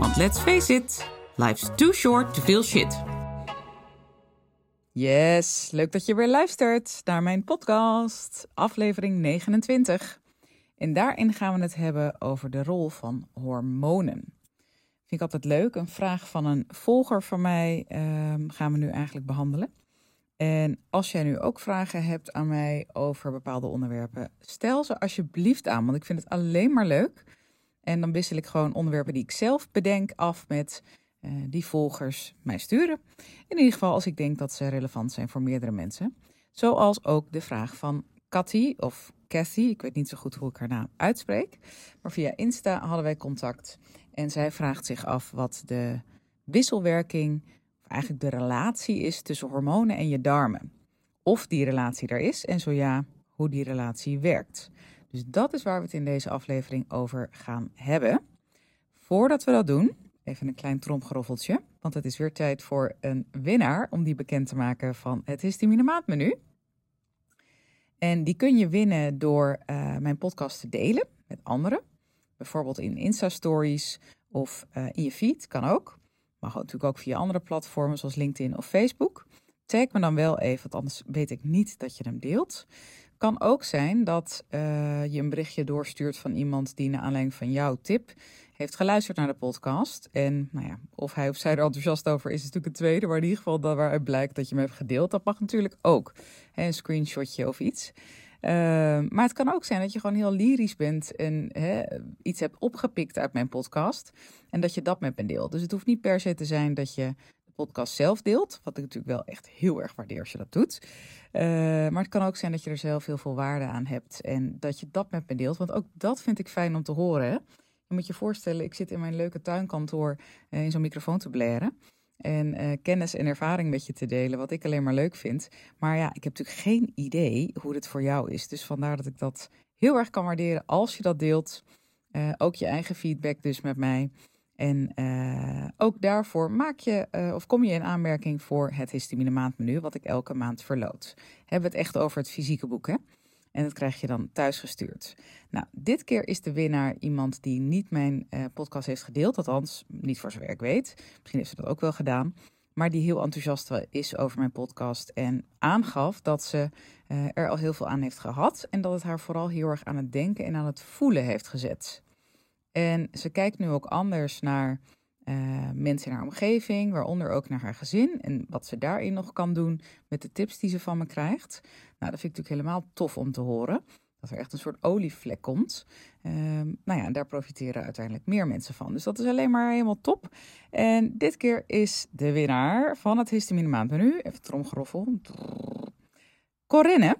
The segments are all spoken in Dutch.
want let's face it, life's too short to feel shit. Yes, leuk dat je weer luistert naar mijn podcast, aflevering 29. En daarin gaan we het hebben over de rol van hormonen. Vind ik altijd leuk. Een vraag van een volger van mij ehm, gaan we nu eigenlijk behandelen. En als jij nu ook vragen hebt aan mij over bepaalde onderwerpen, stel ze alsjeblieft aan, want ik vind het alleen maar leuk. En dan wissel ik gewoon onderwerpen die ik zelf bedenk af met uh, die volgers mij sturen. In ieder geval als ik denk dat ze relevant zijn voor meerdere mensen. Zoals ook de vraag van Cathy of Cathy, ik weet niet zo goed hoe ik haar naam uitspreek. Maar via Insta hadden wij contact en zij vraagt zich af wat de wisselwerking eigenlijk de relatie is tussen hormonen en je darmen. Of die relatie er is en zo ja, hoe die relatie werkt. Dus dat is waar we het in deze aflevering over gaan hebben. Voordat we dat doen, even een klein tromgeroffeltje, want het is weer tijd voor een winnaar om die bekend te maken van het Histamine Maatmenu. En die kun je winnen door uh, mijn podcast te delen met anderen. Bijvoorbeeld in Insta-stories of uh, in je feed, kan ook. Mag natuurlijk ook via andere platformen zoals LinkedIn of Facebook. Tag me dan wel even, want anders weet ik niet dat je hem deelt. Kan ook zijn dat uh, je een berichtje doorstuurt van iemand die naar aanleiding van jouw tip heeft geluisterd naar de podcast. En nou ja, of hij of zij er enthousiast over is, is natuurlijk het tweede. Maar in ieder geval dat waaruit blijkt dat je hem hebt gedeeld. Dat mag natuurlijk ook. Een screenshotje of iets. Uh, maar het kan ook zijn dat je gewoon heel lyrisch bent en iets hebt opgepikt uit mijn podcast. En dat je dat met me deelt. Dus het hoeft niet per se te zijn dat je podcast zelf deelt. Wat ik natuurlijk wel echt heel erg waardeer als je dat doet. Uh, maar het kan ook zijn dat je er zelf heel veel waarde aan hebt. En dat je dat met me deelt. Want ook dat vind ik fijn om te horen. Je moet je voorstellen, ik zit in mijn leuke tuinkantoor uh, in zo'n microfoon te blaren en uh, kennis en ervaring met je te delen, wat ik alleen maar leuk vind. Maar ja, ik heb natuurlijk geen idee hoe het voor jou is. Dus vandaar dat ik dat heel erg kan waarderen als je dat deelt. Ook je eigen feedback dus met mij. En uh, ook daarvoor maak je of kom je in aanmerking voor het histamine maandmenu, wat ik elke maand verloot. Hebben we het echt over het fysieke boek, hè? En dat krijg je dan thuis gestuurd. Nou, dit keer is de winnaar iemand die niet mijn uh, podcast heeft gedeeld. Althans, niet voor zover ik weet. Misschien heeft ze dat ook wel gedaan. Maar die heel enthousiast is over mijn podcast. En aangaf dat ze er al heel veel aan heeft gehad. En dat het haar vooral heel erg aan het denken en aan het voelen heeft gezet. En ze kijkt nu ook anders naar uh, mensen in haar omgeving, waaronder ook naar haar gezin en wat ze daarin nog kan doen met de tips die ze van me krijgt. Nou, dat vind ik natuurlijk helemaal tof om te horen. Dat er echt een soort olievlek komt. Uh, nou ja, daar profiteren uiteindelijk meer mensen van. Dus dat is alleen maar helemaal top. En dit keer is de winnaar van het histamine maandmenu, even tromgeroffel, Corinne.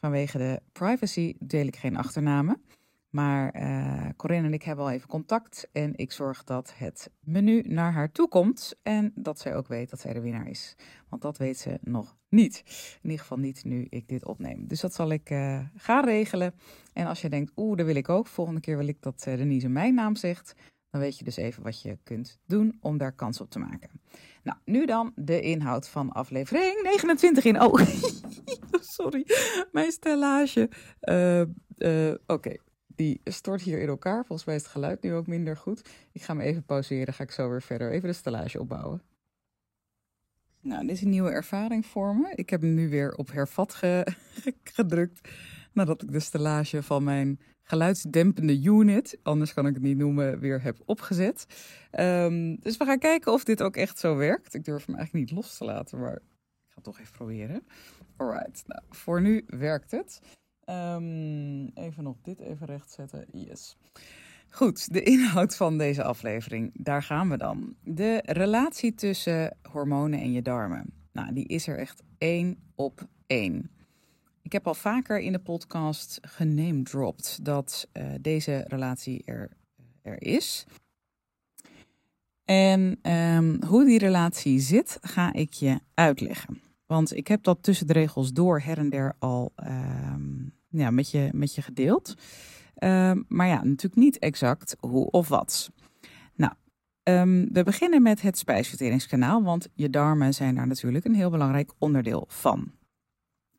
Vanwege de privacy deel ik geen achternamen. Maar uh, Corinne en ik hebben al even contact en ik zorg dat het menu naar haar toe komt en dat zij ook weet dat zij de winnaar is. Want dat weet ze nog niet. In ieder geval niet nu ik dit opneem. Dus dat zal ik uh, gaan regelen. En als je denkt, oeh, dat wil ik ook. Volgende keer wil ik dat uh, Denise mijn naam zegt. Dan weet je dus even wat je kunt doen om daar kans op te maken. Nou, nu dan de inhoud van aflevering 29 in. Oh, sorry, mijn stellage. Oké. Okay die stort hier in elkaar. Volgens mij is het geluid nu ook minder goed. Ik ga me even pauzeren, ga ik zo weer verder even de stellage opbouwen. Nou, dit is een nieuwe ervaring voor me. Ik heb hem nu weer op hervat ge gedrukt. Nadat ik de stellage van mijn geluidsdempende unit, anders kan ik het niet noemen, weer heb opgezet. Um, dus we gaan kijken of dit ook echt zo werkt. Ik durf hem eigenlijk niet los te laten, maar ik ga het toch even proberen. Alright, nou, voor nu werkt het. Um, even nog dit even rechtzetten. Yes. Goed, de inhoud van deze aflevering. Daar gaan we dan. De relatie tussen hormonen en je darmen. Nou, die is er echt één op één. Ik heb al vaker in de podcast genamedropt dat uh, deze relatie er, er is. En ehm, hoe die relatie zit, ga ik je uitleggen. Want ik heb dat tussen de regels door her en der al ehm, ja, met, je, met je gedeeld. Ehm, maar ja, natuurlijk niet exact hoe of wat. Nou, we beginnen met het spijsverteringskanaal, want je darmen zijn daar natuurlijk een heel belangrijk onderdeel van.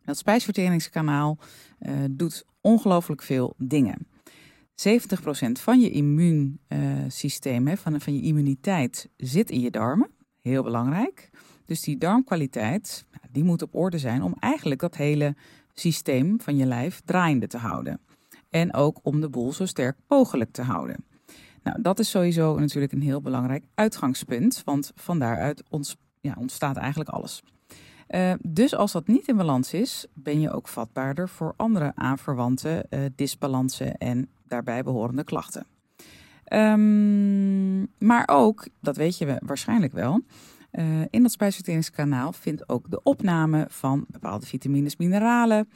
Dat spijsverteringskanaal uh, doet ongelooflijk veel dingen. 70% van je immuunsysteem, van, van je immuniteit, zit in je darmen. Heel belangrijk. Dus die darmkwaliteit, die moet op orde zijn om eigenlijk dat hele systeem van je lijf draaiende te houden. En ook om de boel zo sterk mogelijk te houden. Nou, dat is sowieso natuurlijk een heel belangrijk uitgangspunt, want van daaruit ontstaat eigenlijk alles. Uh, dus als dat niet in balans is, ben je ook vatbaarder voor andere aanverwante uh, disbalansen en daarbij behorende klachten. Um, maar ook, dat weet je waarschijnlijk wel, uh, in dat spijsverteringskanaal vindt ook de opname van bepaalde vitamines, mineralen,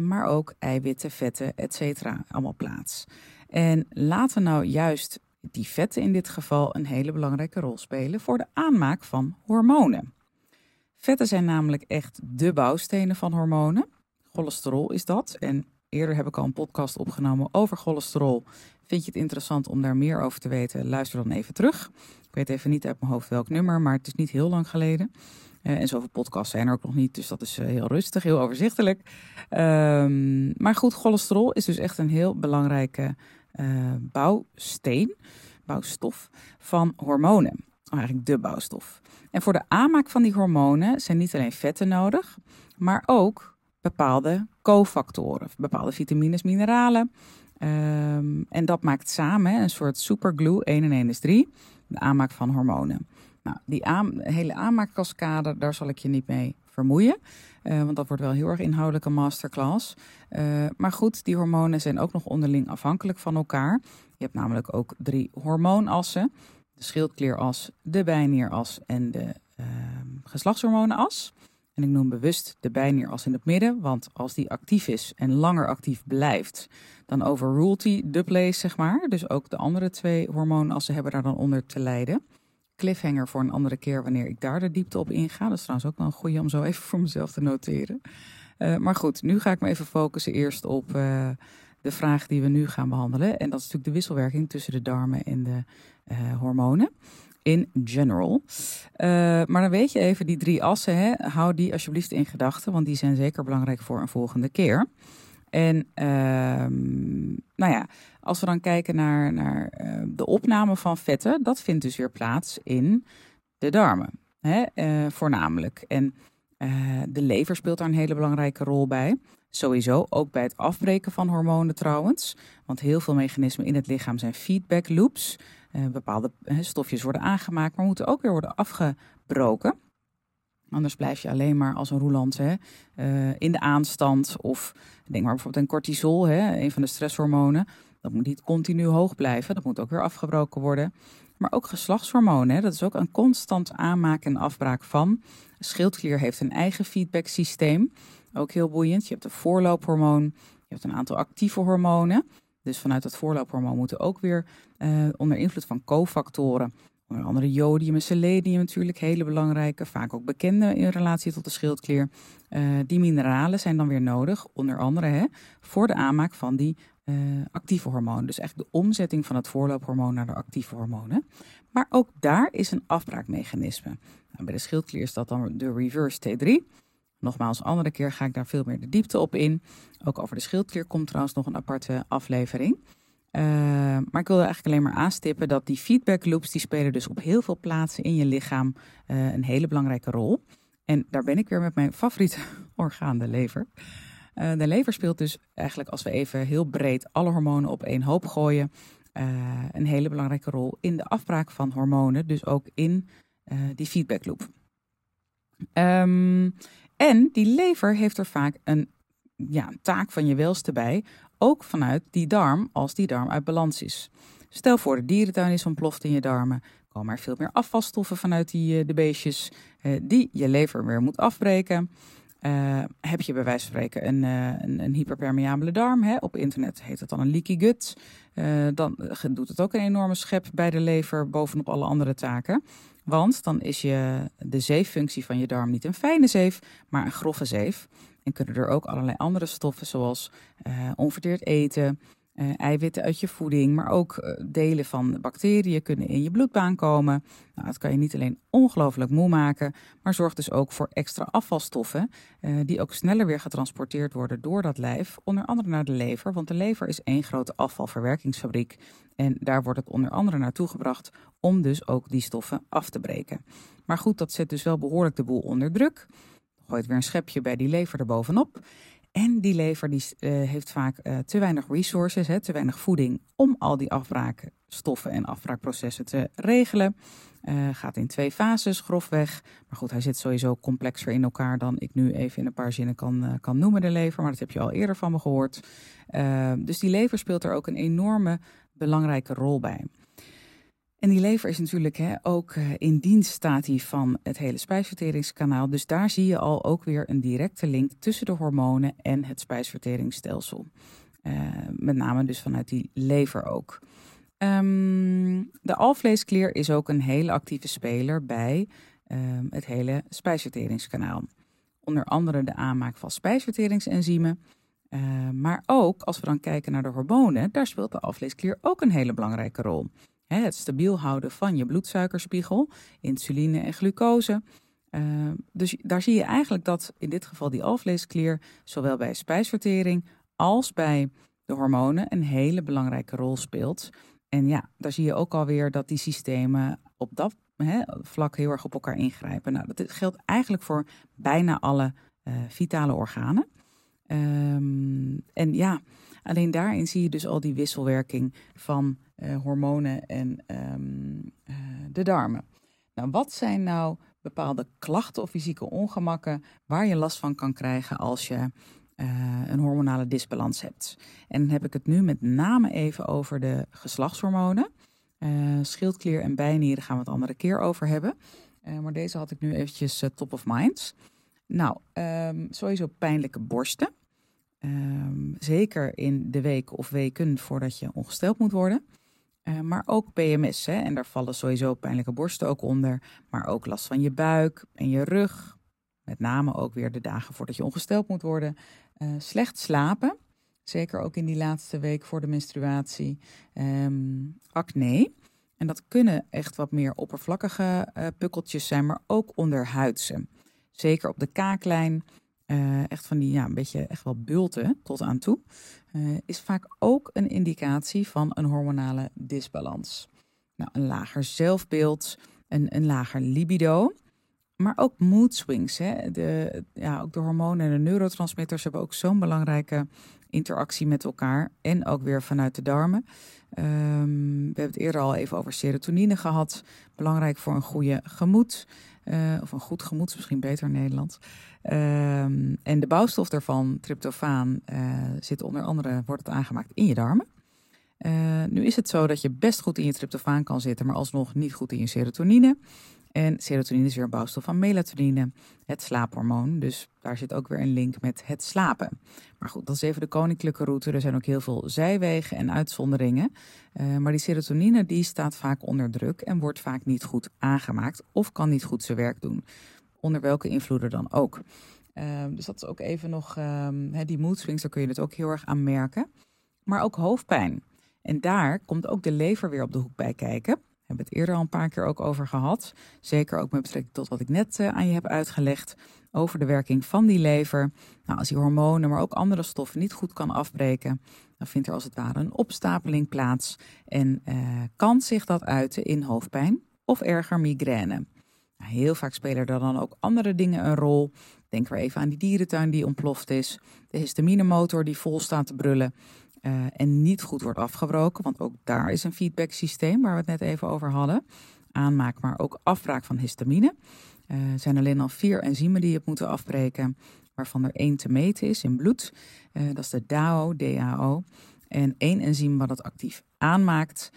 maar ook eiwitten, vetten, etc. allemaal plaats. En laten nou juist die vetten in dit geval een hele belangrijke rol spelen voor de aanmaak van hormonen. Vetten zijn namelijk echt de bouwstenen van hormonen. Cholesterol is dat. En eerder heb ik al een podcast opgenomen over cholesterol. Vind je het interessant om daar meer over te weten? Luister dan even terug. Ik weet even niet uit mijn hoofd welk nummer, maar het is niet heel lang geleden. Uh, en zoveel podcasts zijn er ook nog niet, dus dat is uh, heel rustig, heel overzichtelijk. Um, maar goed, cholesterol is dus echt een heel belangrijke uh, bouwsteen, bouwstof van hormonen. Oh, eigenlijk de bouwstof. En voor de aanmaak van die hormonen zijn niet alleen vetten nodig, maar ook bepaalde cofactoren, bepaalde vitamines, mineralen. Um, en dat maakt samen een soort superglue, 1 en 1 is 3, de aanmaak van hormonen. Nou, die hele aanmaakkaskade, daar zal ik je niet mee vermoeien. Uh, want dat wordt wel heel erg inhoudelijke masterclass. Uh, maar goed, die hormonen zijn ook nog onderling afhankelijk van elkaar. Je hebt namelijk ook drie hormoonassen de schildklieras, de bijnieras en de uh, geslachtshormonenas. En ik noem bewust de bijnieras in het midden, want als die actief is en langer actief blijft, dan overrult die de place, zeg maar. Dus ook de andere twee hormoonassen hebben daar dan onder te lijden. Cliffhanger voor een andere keer wanneer ik daar de diepte op inga. Dat is trouwens ook wel een goede om zo even voor mezelf te noteren. Uh, maar goed, nu ga ik me even focussen eerst op uh, de vraag die we nu gaan behandelen. En dat is natuurlijk de wisselwerking tussen de darmen en de uh, hormonen. In general. Uh, maar dan weet je even, die drie assen, hè, hou die alsjeblieft in gedachten, want die zijn zeker belangrijk voor een volgende keer. En uh, nou ja, als we dan kijken naar, naar uh, de opname van vetten, dat vindt dus weer plaats in de darmen, hè, voornamelijk. En de lever speelt daar een hele belangrijke rol bij. Sowieso ook bij het afbreken van hormonen trouwens. Want heel veel mechanismen in het lichaam zijn feedback loops. Uh, bepaalde stofjes worden aangemaakt, maar moeten ook weer worden afgebroken. Anders blijf je alleen maar als een roeland hè, uh, in de aanstand. Of denk maar bijvoorbeeld aan cortisol, hè, een van de stresshormonen. Dat moet niet continu hoog blijven. Dat moet ook weer afgebroken worden. Maar ook geslachtshormonen, dat is ook een constant aanmaken en afbraak van. schildklier heeft een eigen feedback systeem. Ook heel boeiend. Je hebt een voorloophormoon. Je hebt een aantal actieve hormonen. Dus vanuit dat voorloophormoon moeten ook weer uh, onder invloed van cofactoren, onder andere jodium en selenium natuurlijk, hele belangrijke, vaak ook bekende in relatie tot de schildklier. Uh, die mineralen zijn dan weer nodig, onder andere hè, voor de aanmaak van die uh, actieve hormonen. Dus eigenlijk de omzetting van het voorloophormoon naar de actieve hormonen. Maar ook daar is een afbraakmechanisme. Nou, bij de schildklier is dat dan de reverse T3. Nogmaals, andere keer ga ik daar veel meer de diepte op in. Ook over de schildklier komt trouwens nog een aparte aflevering. Uh, maar ik wilde eigenlijk alleen maar aanstippen dat die feedback loops, die spelen dus op heel veel plaatsen in je lichaam uh, een hele belangrijke rol. En daar ben ik weer met mijn favoriete orgaan, de lever. Uh, de lever speelt dus eigenlijk, als we even heel breed alle hormonen op één hoop gooien, een hele belangrijke rol in de afbraak van hormonen, dus ook in die feedback loop. Um, en die lever heeft er vaak een ja, taak van je welste bij, ook vanuit die darm als die darm uit balans is. Stel voor de dierentuin is ontploft in je darmen, komen er veel meer afvalstoffen vanuit die, eh, de beestjes, eh, die je lever weer moet afbreken. Uh, heb je bij wijze van spreken een, een, een, hyperpermeabele darm, hè? op internet heet het dan een leaky gut, dan doet het ook een enorme schep bij de lever bovenop alle andere taken. Want dan is je, de zeeffunctie van je darm niet een fijne zeef, maar een grove zeef. En kunnen er ook allerlei andere stoffen zoals onverteerd eten, uh, eiwitten uit je voeding, maar ook uh, delen van bacteriën kunnen in je bloedbaan komen. Nou, dat kan je niet alleen ongelooflijk moe maken, maar zorgt dus ook voor extra afvalstoffen, uh, die ook sneller weer getransporteerd worden door dat lijf, onder andere naar de lever. Want de lever is één grote afvalverwerkingsfabriek en daar wordt het onder andere naartoe gebracht om dus ook die stoffen af te breken. Maar goed, dat zet dus wel behoorlijk de boel onder druk. Gooit weer een schepje bij die lever erbovenop. En die lever die, uh, heeft vaak uh, te weinig resources, hè, te weinig voeding om al die afbraakstoffen en afbraakprocessen te regelen. Uh, gaat in twee fases grofweg. Maar goed, hij zit sowieso complexer in elkaar dan ik nu even in een paar zinnen kan, kan noemen, de lever. Maar dat heb je al eerder van me gehoord. dus die lever speelt er ook een enorme belangrijke rol bij. En die lever is natuurlijk hè, ook uh, in dienst staat hij van het hele spijsverteringskanaal. Dus daar zie je al ook weer een directe link tussen de hormonen en het spijsverteringsstelsel. Uh, met name dus vanuit die lever ook. Um, de alvleesklier is ook een hele actieve speler bij um, het hele spijsverteringskanaal. Onder andere de aanmaak van spijsverteringsenzymen. Uh, maar ook als we dan kijken naar de hormonen, daar speelt de alvleesklier ook een hele belangrijke rol het stabiel houden van je bloedsuikerspiegel, insuline en glucose. Uh, dus daar zie je eigenlijk dat in dit geval die alvleesklier zowel bij spijsvertering als bij de hormonen een hele belangrijke rol speelt. En ja, daar zie je ook alweer dat die systemen op dat vlak heel erg op elkaar ingrijpen. Nou, dat geldt eigenlijk voor bijna alle uh, vitale organen. Um, en ja, alleen daarin zie je dus al die wisselwerking van hormonen en um, uh, de darmen. Nou, wat zijn nou bepaalde klachten of fysieke ongemakken waar je last van kan krijgen als je uh, een hormonale disbalans hebt? En dan heb ik het nu met name even over de geslachtshormonen. schildklier en bijnieren gaan we het andere keer over hebben. maar deze had ik nu eventjes top of mind. Nou, um, sowieso pijnlijke borsten. Um, zeker in de week of weken voordat je ongesteld moet worden. Uh, maar ook PMS. Hè? En daar vallen sowieso pijnlijke borsten ook onder. Maar ook last van je buik en je rug. Met name ook weer de dagen voordat je ongesteld moet worden. Uh, slecht slapen. Zeker ook in die laatste week voor de menstruatie. Um, acne. En dat kunnen echt wat meer oppervlakkige uh, pukkeltjes zijn, maar ook onderhuidse. Zeker op de kaaklijn. Uh, echt van die, ja, een beetje echt wel bulten tot aan toe. Uh, is vaak ook een indicatie van een hormonale disbalans. Nou, een lager zelfbeeld, een, een lager libido. Maar ook mood swings. Hè? De, ja, ook de hormonen en de neurotransmitters hebben ook zo'n belangrijke interactie met elkaar. En ook weer vanuit de darmen. Um, we hebben het eerder al even over serotonine gehad. Belangrijk voor een goede gemoed. Uh, of een goed gemoed is misschien beter in Nederland. Um, en de bouwstof daarvan, tryptofaan, uh, zit onder andere, wordt het aangemaakt in je darmen. Uh, nu is het zo dat je best goed in je tryptofaan kan zitten, maar alsnog niet goed in je serotonine. En serotonine is weer een bouwstof van melatonine, het slaaphormoon. Dus daar zit ook weer een link met het slapen. Maar goed, dat is even de koninklijke route. Er zijn ook heel veel zijwegen en uitzonderingen. Uh, maar die serotonine die staat vaak onder druk en wordt vaak niet goed aangemaakt of kan niet goed zijn werk doen. Onder welke invloeden dan ook. Uh, dus dat is ook even nog, uh, die mood swings, daar kun je het ook heel erg aan merken. Maar ook hoofdpijn. En daar komt ook de lever weer op de hoek bij kijken hebben het eerder al een paar keer ook over gehad. Zeker ook met betrekking tot wat ik net uh, aan je heb uitgelegd over de werking van die lever. Nou, als die hormonen, maar ook andere stoffen niet goed kan afbreken, dan vindt er als het ware een opstapeling plaats en uh, kan zich dat uiten in hoofdpijn of erger migraine. Nou, heel vaak spelen er dan ook andere dingen een rol. Denk weer even aan die dierentuin die ontploft is, de histaminemotor die vol staat te brullen. Uh, en niet goed wordt afgebroken, want ook daar is een feedback systeem waar we het net even over hadden. Aanmaak, maar ook afbraak van histamine. Er uh, zijn alleen al vier enzymen die je moeten afbreken, waarvan er één te meten is in bloed. Uh, dat is de DAO, DAO. En één enzym wat het actief aanmaakt.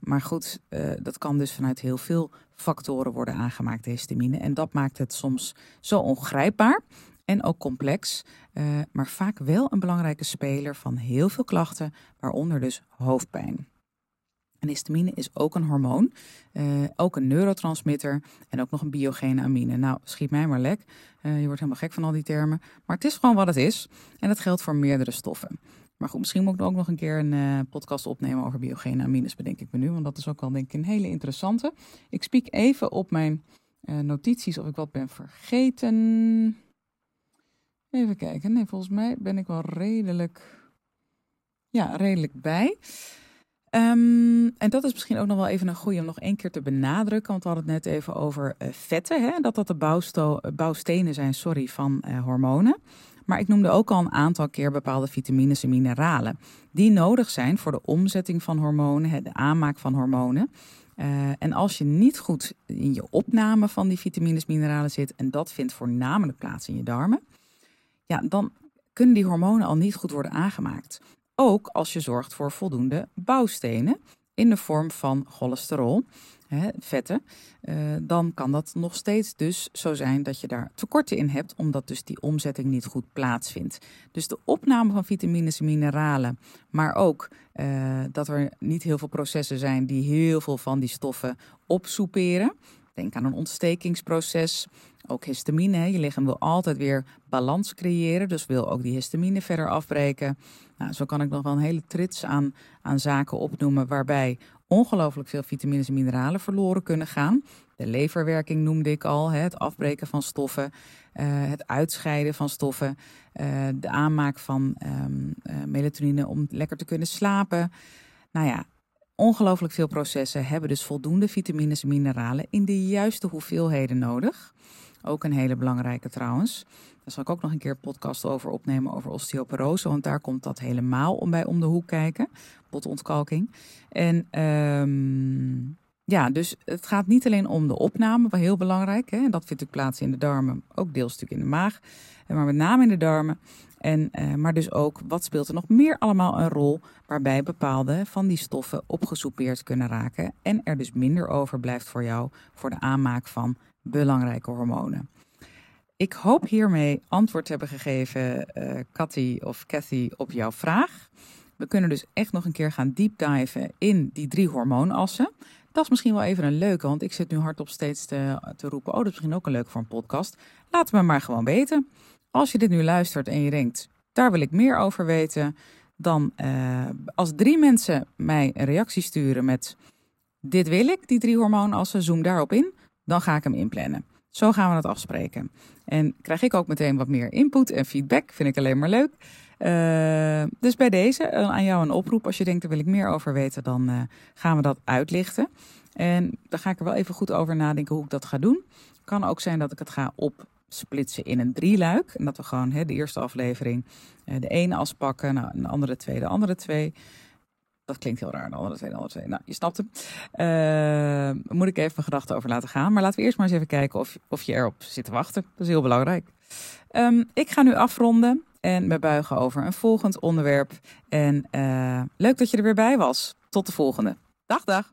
maar goed, dat kan dus vanuit heel veel factoren worden aangemaakt, histamine. En dat maakt het soms zo ongrijpbaar en ook complex, uh, maar vaak wel een belangrijke speler van heel veel klachten, waaronder dus hoofdpijn. En histamine is ook een hormoon, uh, ook een neurotransmitter en ook nog een biogene amine. Nou, schiet mij maar lek. Uh, je wordt helemaal gek van al die termen. Maar het is gewoon wat het is. En dat geldt voor meerdere stoffen. Maar goed, misschien moet ik ook nog een keer een podcast opnemen over biogene amines, bedenk ik me nu. Want dat is ook wel denk ik een hele interessante. Ik spiek even op mijn notities of ik wat ben vergeten. Even kijken. Nee, volgens mij ben ik wel redelijk, ja, redelijk bij. Um, en dat is misschien ook nog wel even een goede om nog één keer te benadrukken. Want we hadden het net even over uh, vetten. Hè? Dat dat de eh, bouwstenen zijn sorry, van uh, hormonen. Maar ik noemde ook al een aantal keer bepaalde vitamines en mineralen. Die nodig zijn voor de omzetting van hormonen, de aanmaak van hormonen. Uh, en als je niet goed in je opname van die vitamines en mineralen zit. En dat vindt voornamelijk plaats in je darmen. Ja, dan kunnen die hormonen al niet goed worden aangemaakt. Ook als je zorgt voor voldoende bouwstenen in de vorm van cholesterol, hè, vetten, uh, dan kan dat nog steeds dus zo zijn dat je daar tekorten in hebt, omdat dus die omzetting niet goed plaatsvindt. Dus de opname van vitamines en mineralen, maar ook uh, dat er niet heel veel processen zijn die heel veel van die stoffen opsoeperen. Denk aan een ontstekingsproces, ook histamine. Je lichaam wil altijd weer balans creëren, dus wil ook die histamine verder afbreken. Nou, zo kan ik nog wel een hele trits aan, aan zaken opnoemen waarbij ongelooflijk veel vitamines en mineralen verloren kunnen gaan. De leverwerking noemde ik al, het afbreken van stoffen, uh, het uitscheiden van stoffen, uh, de aanmaak van um, uh, melatonine om lekker te kunnen slapen. Nou ja, ongelooflijk veel processen hebben dus voldoende vitamines en mineralen in de juiste hoeveelheden nodig. Ook een hele belangrijke trouwens. Daar zal ik ook nog een keer podcast over opnemen over osteoporose. Want daar komt dat helemaal om bij om de hoek kijken. Botontkalking. En um, ja, dus het gaat niet alleen om de opname, wat heel belangrijk. Hè? Dat vindt ook plaats in de darmen, ook deels natuurlijk in de maag. Maar met name in de darmen. En, uh, maar dus ook, wat speelt er nog meer allemaal een rol waarbij bepaalde van die stoffen opgesoupeerd kunnen raken. En er dus minder overblijft voor jou voor de aanmaak van belangrijke hormonen. Ik hoop hiermee antwoord te hebben gegeven, uh, Cathy of Cathy, op jouw vraag. We kunnen dus echt nog een keer gaan diven in die drie hormoonassen. Dat is misschien wel even een leuke, want ik zit nu hardop steeds te, te roepen: Oh, dat is misschien ook een leuk voor een podcast. Laat me maar gewoon weten. Als je dit nu luistert en je denkt: Daar wil ik meer over weten. Dan uh, als drie mensen mij een reactie sturen met: Dit wil ik, die drie hormoonassen, zoom daarop in dan ga ik hem inplannen. Zo gaan we het afspreken. En krijg ik ook meteen wat meer input en feedback. Vind ik alleen maar leuk. Uh, dus bij deze uh, aan jou een oproep. Als je denkt, daar wil ik meer over weten, dan gaan we dat uitlichten. En dan ga ik er wel even goed over nadenken hoe ik dat ga doen. Kan ook zijn dat ik het ga opsplitsen in een drieluik. En dat we gewoon hè, de eerste aflevering de ene as pakken, nou, de andere twee, de andere twee. Dat klinkt heel raar, de andere twee, de andere twee. Nou, je snapt hem. Uh, moet ik even mijn gedachten over laten gaan. Maar laten we eerst maar eens even kijken of, of je erop zit te wachten. Dat is heel belangrijk. Um, ik ga nu afronden en me buigen over een volgend onderwerp. En uh, leuk dat je er weer bij was. Tot de volgende. Dag, dag.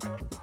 Thank you.